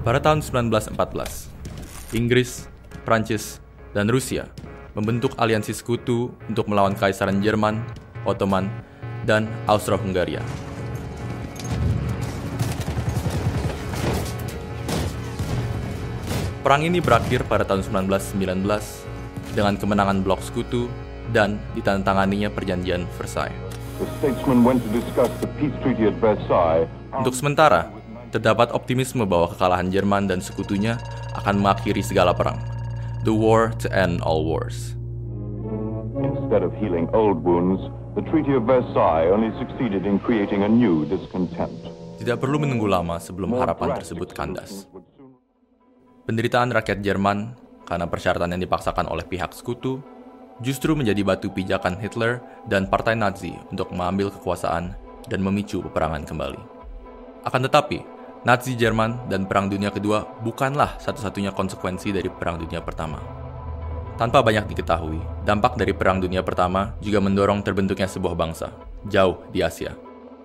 Pada tahun 1914, Inggris, Prancis, dan Rusia membentuk aliansi sekutu untuk melawan Kaisaran Jerman, Ottoman, dan Austro-Hungaria. Perang ini berakhir pada tahun 1919 dengan kemenangan Blok Sekutu dan ditandatanganinya Perjanjian Versailles. Untuk sementara, terdapat optimisme bahwa kekalahan Jerman dan sekutunya akan mengakhiri segala perang. The war to end all wars. Instead of healing old wounds, the Treaty of Versailles only succeeded in creating a new discontent. Tidak perlu menunggu lama sebelum harapan tersebut kandas. Penderitaan rakyat Jerman karena persyaratan yang dipaksakan oleh pihak sekutu justru menjadi batu pijakan Hitler dan partai Nazi untuk mengambil kekuasaan dan memicu peperangan kembali. Akan tetapi, Nazi Jerman dan Perang Dunia Kedua bukanlah satu-satunya konsekuensi dari Perang Dunia Pertama. Tanpa banyak diketahui, dampak dari Perang Dunia Pertama juga mendorong terbentuknya sebuah bangsa, jauh di Asia.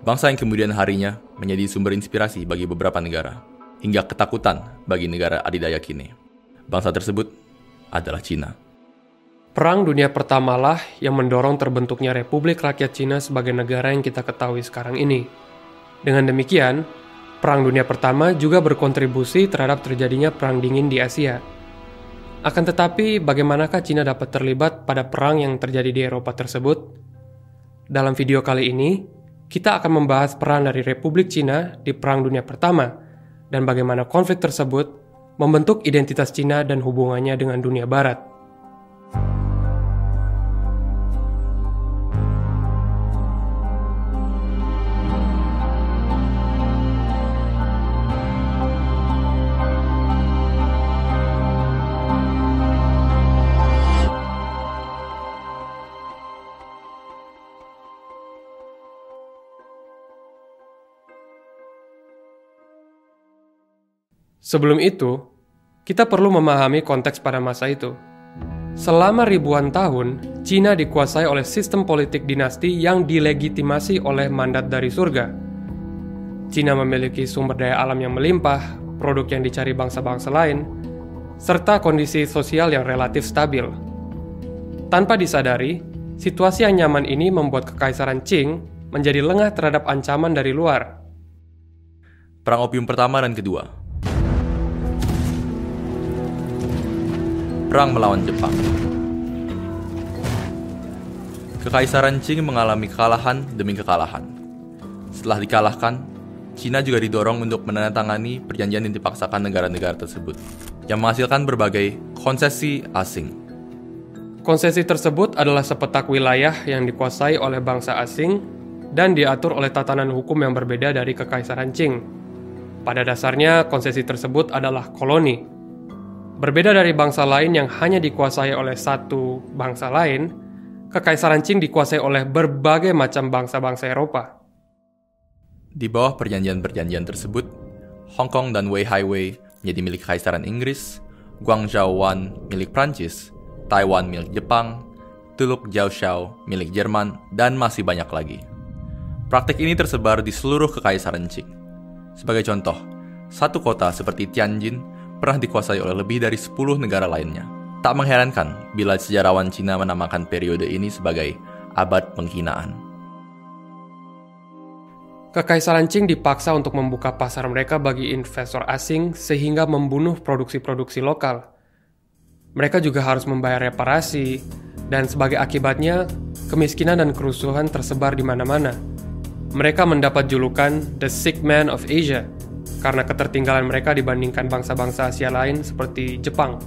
Bangsa yang kemudian harinya menjadi sumber inspirasi bagi beberapa negara, hingga ketakutan bagi negara adidaya kini. Bangsa tersebut adalah Cina. Perang Dunia Pertama lah yang mendorong terbentuknya Republik Rakyat Cina sebagai negara yang kita ketahui sekarang ini. Dengan demikian, Perang Dunia Pertama juga berkontribusi terhadap terjadinya Perang Dingin di Asia. Akan tetapi, bagaimanakah Cina dapat terlibat pada perang yang terjadi di Eropa tersebut? Dalam video kali ini, kita akan membahas peran dari Republik Cina di Perang Dunia Pertama – dan bagaimana konflik tersebut membentuk identitas Cina dan hubungannya dengan dunia Barat. Sebelum itu, kita perlu memahami konteks pada masa itu. Selama ribuan tahun, Cina dikuasai oleh sistem politik dinasti yang dilegitimasi oleh mandat dari surga. Cina memiliki sumber daya alam yang melimpah, produk yang dicari bangsa-bangsa lain, serta kondisi sosial yang relatif stabil. Tanpa disadari, situasi yang nyaman ini membuat kekaisaran Qing menjadi lengah terhadap ancaman dari luar. Perang Opium Pertama dan Kedua Perang melawan Jepang. Kekaisaran Qing mengalami kekalahan demi kekalahan. Setelah dikalahkan, Cina juga didorong untuk menandatangani perjanjian yang dipaksakan negara-negara tersebut, yang menghasilkan berbagai konsesi asing. Konsesi tersebut adalah sepetak wilayah yang dikuasai oleh bangsa asing dan diatur oleh tatanan hukum yang berbeda dari Kekaisaran Qing. Pada dasarnya, konsesi tersebut adalah koloni Berbeda dari bangsa lain yang hanya dikuasai oleh satu bangsa lain, Kekaisaran Qing dikuasai oleh berbagai macam bangsa-bangsa Eropa. Di bawah perjanjian-perjanjian tersebut, Hong Kong dan Wei Highway menjadi milik Kekaisaran Inggris, Guangzhou Wan milik Prancis, Taiwan milik Jepang, Teluk Jiaoshao milik Jerman, dan masih banyak lagi. Praktik ini tersebar di seluruh Kekaisaran Qing. Sebagai contoh, satu kota seperti Tianjin pernah dikuasai oleh lebih dari 10 negara lainnya. Tak mengherankan bila sejarawan Cina menamakan periode ini sebagai abad penghinaan. Kekaisaran Qing dipaksa untuk membuka pasar mereka bagi investor asing sehingga membunuh produksi-produksi lokal. Mereka juga harus membayar reparasi, dan sebagai akibatnya, kemiskinan dan kerusuhan tersebar di mana-mana. Mereka mendapat julukan The Sick Man of Asia karena ketertinggalan mereka dibandingkan bangsa-bangsa Asia lain seperti Jepang.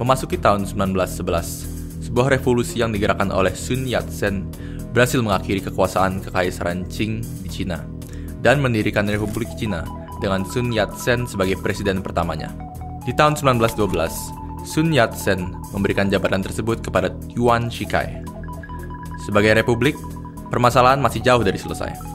Memasuki tahun 1911, sebuah revolusi yang digerakkan oleh Sun Yat-sen berhasil mengakhiri kekuasaan Kekaisaran Qing di Cina dan mendirikan Republik Cina dengan Sun Yat-sen sebagai presiden pertamanya. Di tahun 1912, Sun Yat-sen memberikan jabatan tersebut kepada Yuan Shikai. Sebagai republik, permasalahan masih jauh dari selesai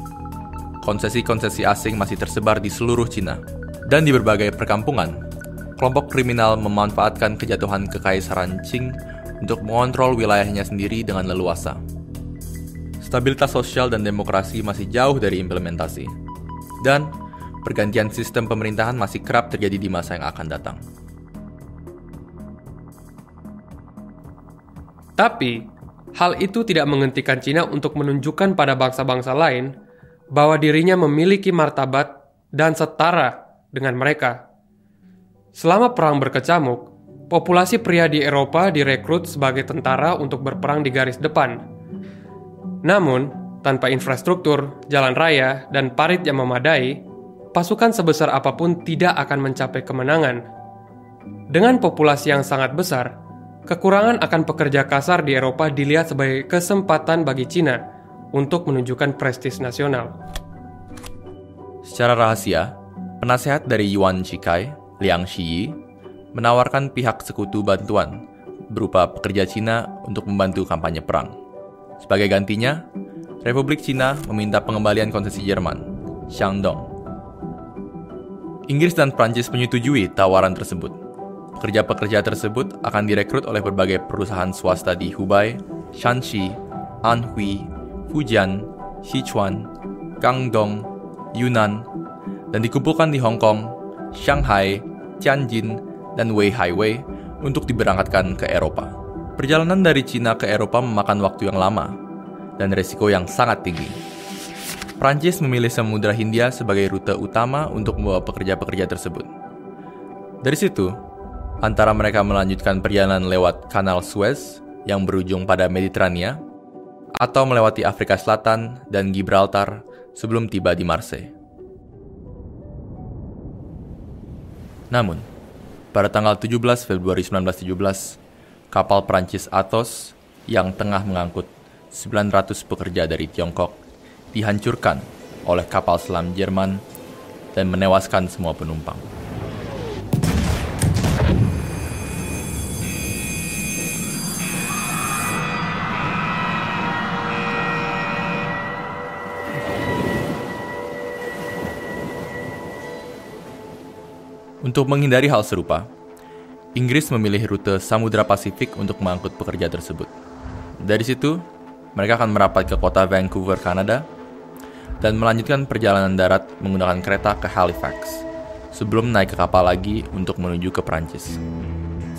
konsesi-konsesi asing masih tersebar di seluruh Cina. Dan di berbagai perkampungan, kelompok kriminal memanfaatkan kejatuhan kekaisaran Qing untuk mengontrol wilayahnya sendiri dengan leluasa. Stabilitas sosial dan demokrasi masih jauh dari implementasi. Dan pergantian sistem pemerintahan masih kerap terjadi di masa yang akan datang. Tapi, hal itu tidak menghentikan Cina untuk menunjukkan pada bangsa-bangsa lain bahwa dirinya memiliki martabat dan setara dengan mereka. Selama perang berkecamuk, populasi pria di Eropa direkrut sebagai tentara untuk berperang di garis depan. Namun, tanpa infrastruktur, jalan raya, dan parit yang memadai, pasukan sebesar apa pun tidak akan mencapai kemenangan. Dengan populasi yang sangat besar, kekurangan akan pekerja kasar di Eropa dilihat sebagai kesempatan bagi Cina untuk menunjukkan prestis nasional. Secara rahasia, penasehat dari Yuan Shikai, Liang Shiyi, menawarkan pihak sekutu bantuan berupa pekerja Cina untuk membantu kampanye perang. Sebagai gantinya, Republik Cina meminta pengembalian konsesi Jerman, Shandong, Inggris dan Prancis menyetujui tawaran tersebut. Pekerja-pekerja tersebut akan direkrut oleh berbagai perusahaan swasta di Hubei, Shanxi, Anhui, Fujian, Sichuan, Guangdong, Yunnan, dan dikumpulkan di Hong Kong, Shanghai, Tianjin, dan Wei Highway untuk diberangkatkan ke Eropa. Perjalanan dari Cina ke Eropa memakan waktu yang lama dan resiko yang sangat tinggi. Prancis memilih Samudra Hindia sebagai rute utama untuk membawa pekerja-pekerja tersebut. Dari situ, antara mereka melanjutkan perjalanan lewat Kanal Suez yang berujung pada Mediterania, atau melewati Afrika Selatan dan Gibraltar sebelum tiba di Marseille. Namun, pada tanggal 17 Februari 1917, kapal Prancis Athos yang tengah mengangkut 900 pekerja dari Tiongkok dihancurkan oleh kapal selam Jerman dan menewaskan semua penumpang. Untuk menghindari hal serupa, Inggris memilih rute Samudra Pasifik untuk mengangkut pekerja tersebut. Dari situ, mereka akan merapat ke kota Vancouver, Kanada, dan melanjutkan perjalanan darat menggunakan kereta ke Halifax, sebelum naik ke kapal lagi untuk menuju ke Prancis.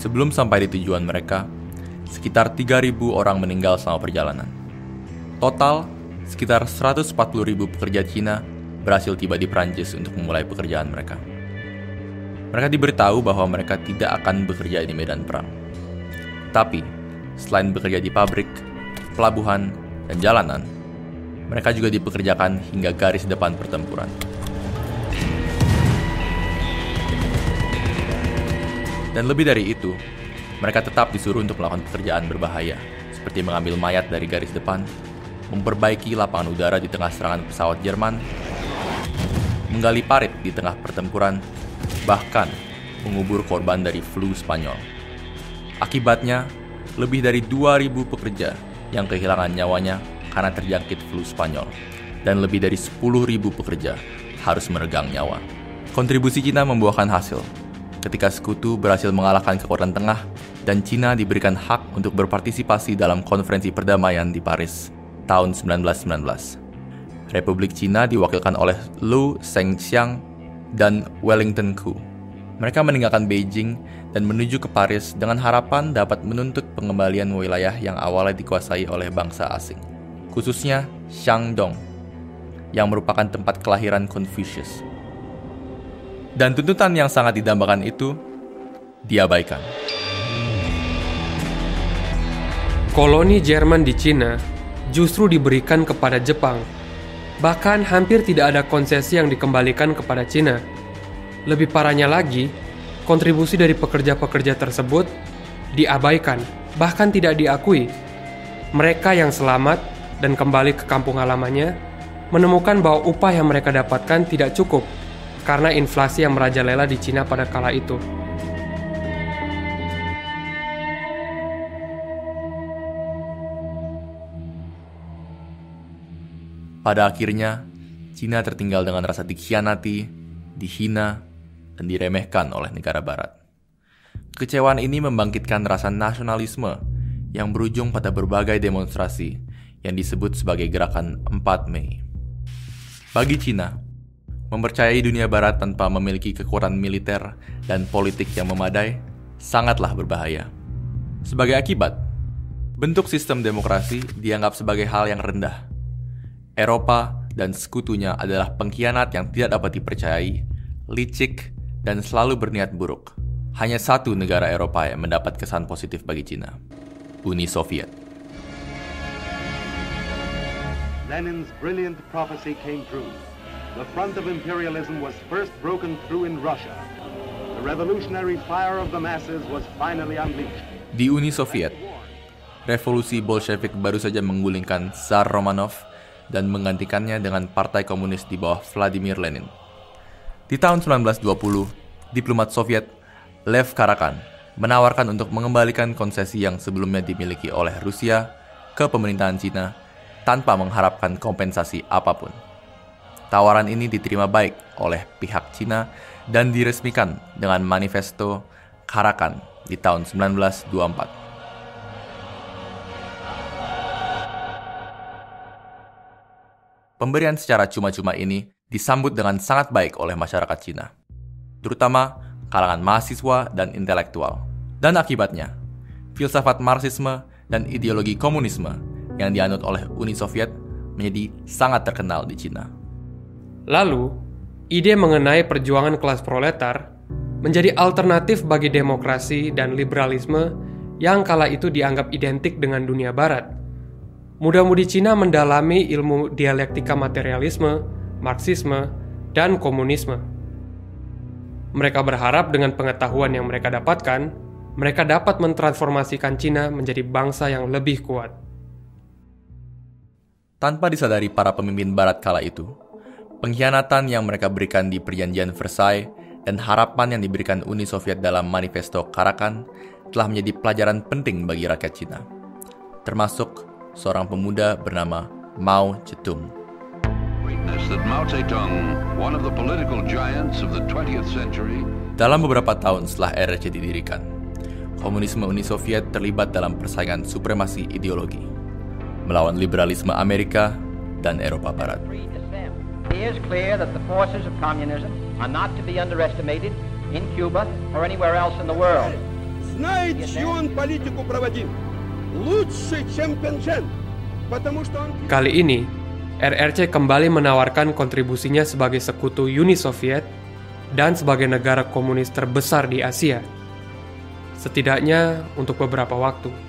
Sebelum sampai di tujuan mereka, sekitar 3.000 orang meninggal selama perjalanan. Total, sekitar 140.000 pekerja Cina berhasil tiba di Prancis untuk memulai pekerjaan mereka. Mereka diberitahu bahwa mereka tidak akan bekerja di medan perang. Tapi, selain bekerja di pabrik, pelabuhan, dan jalanan, mereka juga dipekerjakan hingga garis depan pertempuran. Dan lebih dari itu, mereka tetap disuruh untuk melakukan pekerjaan berbahaya, seperti mengambil mayat dari garis depan, memperbaiki lapangan udara di tengah serangan pesawat Jerman, menggali parit di tengah pertempuran, bahkan mengubur korban dari flu Spanyol. Akibatnya, lebih dari 2.000 pekerja yang kehilangan nyawanya karena terjangkit flu Spanyol, dan lebih dari 10.000 pekerja harus meregang nyawa. Kontribusi Cina membuahkan hasil. Ketika sekutu berhasil mengalahkan kekuatan tengah, dan Cina diberikan hak untuk berpartisipasi dalam konferensi perdamaian di Paris tahun 1919. Republik Cina diwakilkan oleh Lu Zhengxiang dan Wellington Koo. Mereka meninggalkan Beijing dan menuju ke Paris dengan harapan dapat menuntut pengembalian wilayah yang awalnya dikuasai oleh bangsa asing khususnya Shandong, yang merupakan tempat kelahiran Confucius. Dan tuntutan yang sangat didambakan itu diabaikan. Koloni Jerman di Cina justru diberikan kepada Jepang. Bahkan hampir tidak ada konsesi yang dikembalikan kepada Cina. Lebih parahnya lagi, kontribusi dari pekerja-pekerja tersebut diabaikan, bahkan tidak diakui. Mereka yang selamat dan kembali ke kampung halamannya, menemukan bahwa upah yang mereka dapatkan tidak cukup karena inflasi yang merajalela di Cina pada kala itu. Pada akhirnya, Cina tertinggal dengan rasa dikhianati, dihina, dan diremehkan oleh negara barat. Kecewaan ini membangkitkan rasa nasionalisme yang berujung pada berbagai demonstrasi yang disebut sebagai gerakan 4 Mei. Bagi Cina, mempercayai dunia barat tanpa memiliki kekuatan militer dan politik yang memadai sangatlah berbahaya. Sebagai akibat, bentuk sistem demokrasi dianggap sebagai hal yang rendah. Eropa dan sekutunya adalah pengkhianat yang tidak dapat dipercayai, licik, dan selalu berniat buruk. Hanya satu negara Eropa yang mendapat kesan positif bagi Cina, Uni Soviet. Lenin's brilliant prophecy came true. The front of imperialism was first broken through in Russia. The revolutionary fire of the masses was finally unleashed. Di Uni Soviet, revolusi Bolshevik baru saja menggulingkan Tsar Romanov dan menggantikannya dengan Partai Komunis di bawah Vladimir Lenin. Di tahun 1920, diplomat Soviet Lev Karakan menawarkan untuk mengembalikan konsesi yang sebelumnya dimiliki oleh Rusia ke pemerintahan Cina tanpa mengharapkan kompensasi apa pun. Tawaran ini diterima baik oleh pihak Cina dan diresmikan dengan manifesto Karakan di tahun 1924. Pemberian secara cuma-cuma ini disambut dengan sangat baik oleh masyarakat Cina, terutama kalangan mahasiswa dan intelektual. Dan akibatnya, filsafat Marxisme dan ideologi komunisme yang dianut oleh Uni Soviet menjadi sangat terkenal di Cina. Lalu, ide mengenai perjuangan kelas proletar menjadi alternatif bagi demokrasi dan liberalisme yang kala itu dianggap identik dengan dunia barat. Muda-mudi Cina mendalami ilmu dialektika materialisme, marxisme, dan komunisme. Mereka berharap dengan pengetahuan yang mereka dapatkan, mereka dapat mentransformasikan Cina menjadi bangsa yang lebih kuat. Tanpa disadari para pemimpin barat kala itu, Pengkhianatan yang mereka berikan di Perjanjian Versailles dan harapan yang diberikan Uni Soviet dalam Manifesto Karakan telah menjadi pelajaran penting bagi rakyat Cina, termasuk seorang pemuda bernama Mao Zedong. Dalam beberapa tahun setelah RRC didirikan, komunisme Uni Soviet terlibat dalam persaingan supremasi ideologi melawan liberalisme Amerika dan Eropa Barat. It is clear that the forces of communism are not to be underestimated in Cuba or anywhere else in the world. Знает, чью он политику проводил. Kali ini, RRC kembali menawarkan kontribusinya sebagai sekutu Uni Soviet dan sebagai negara komunis terbesar di Asia, setidaknya untuk beberapa waktu.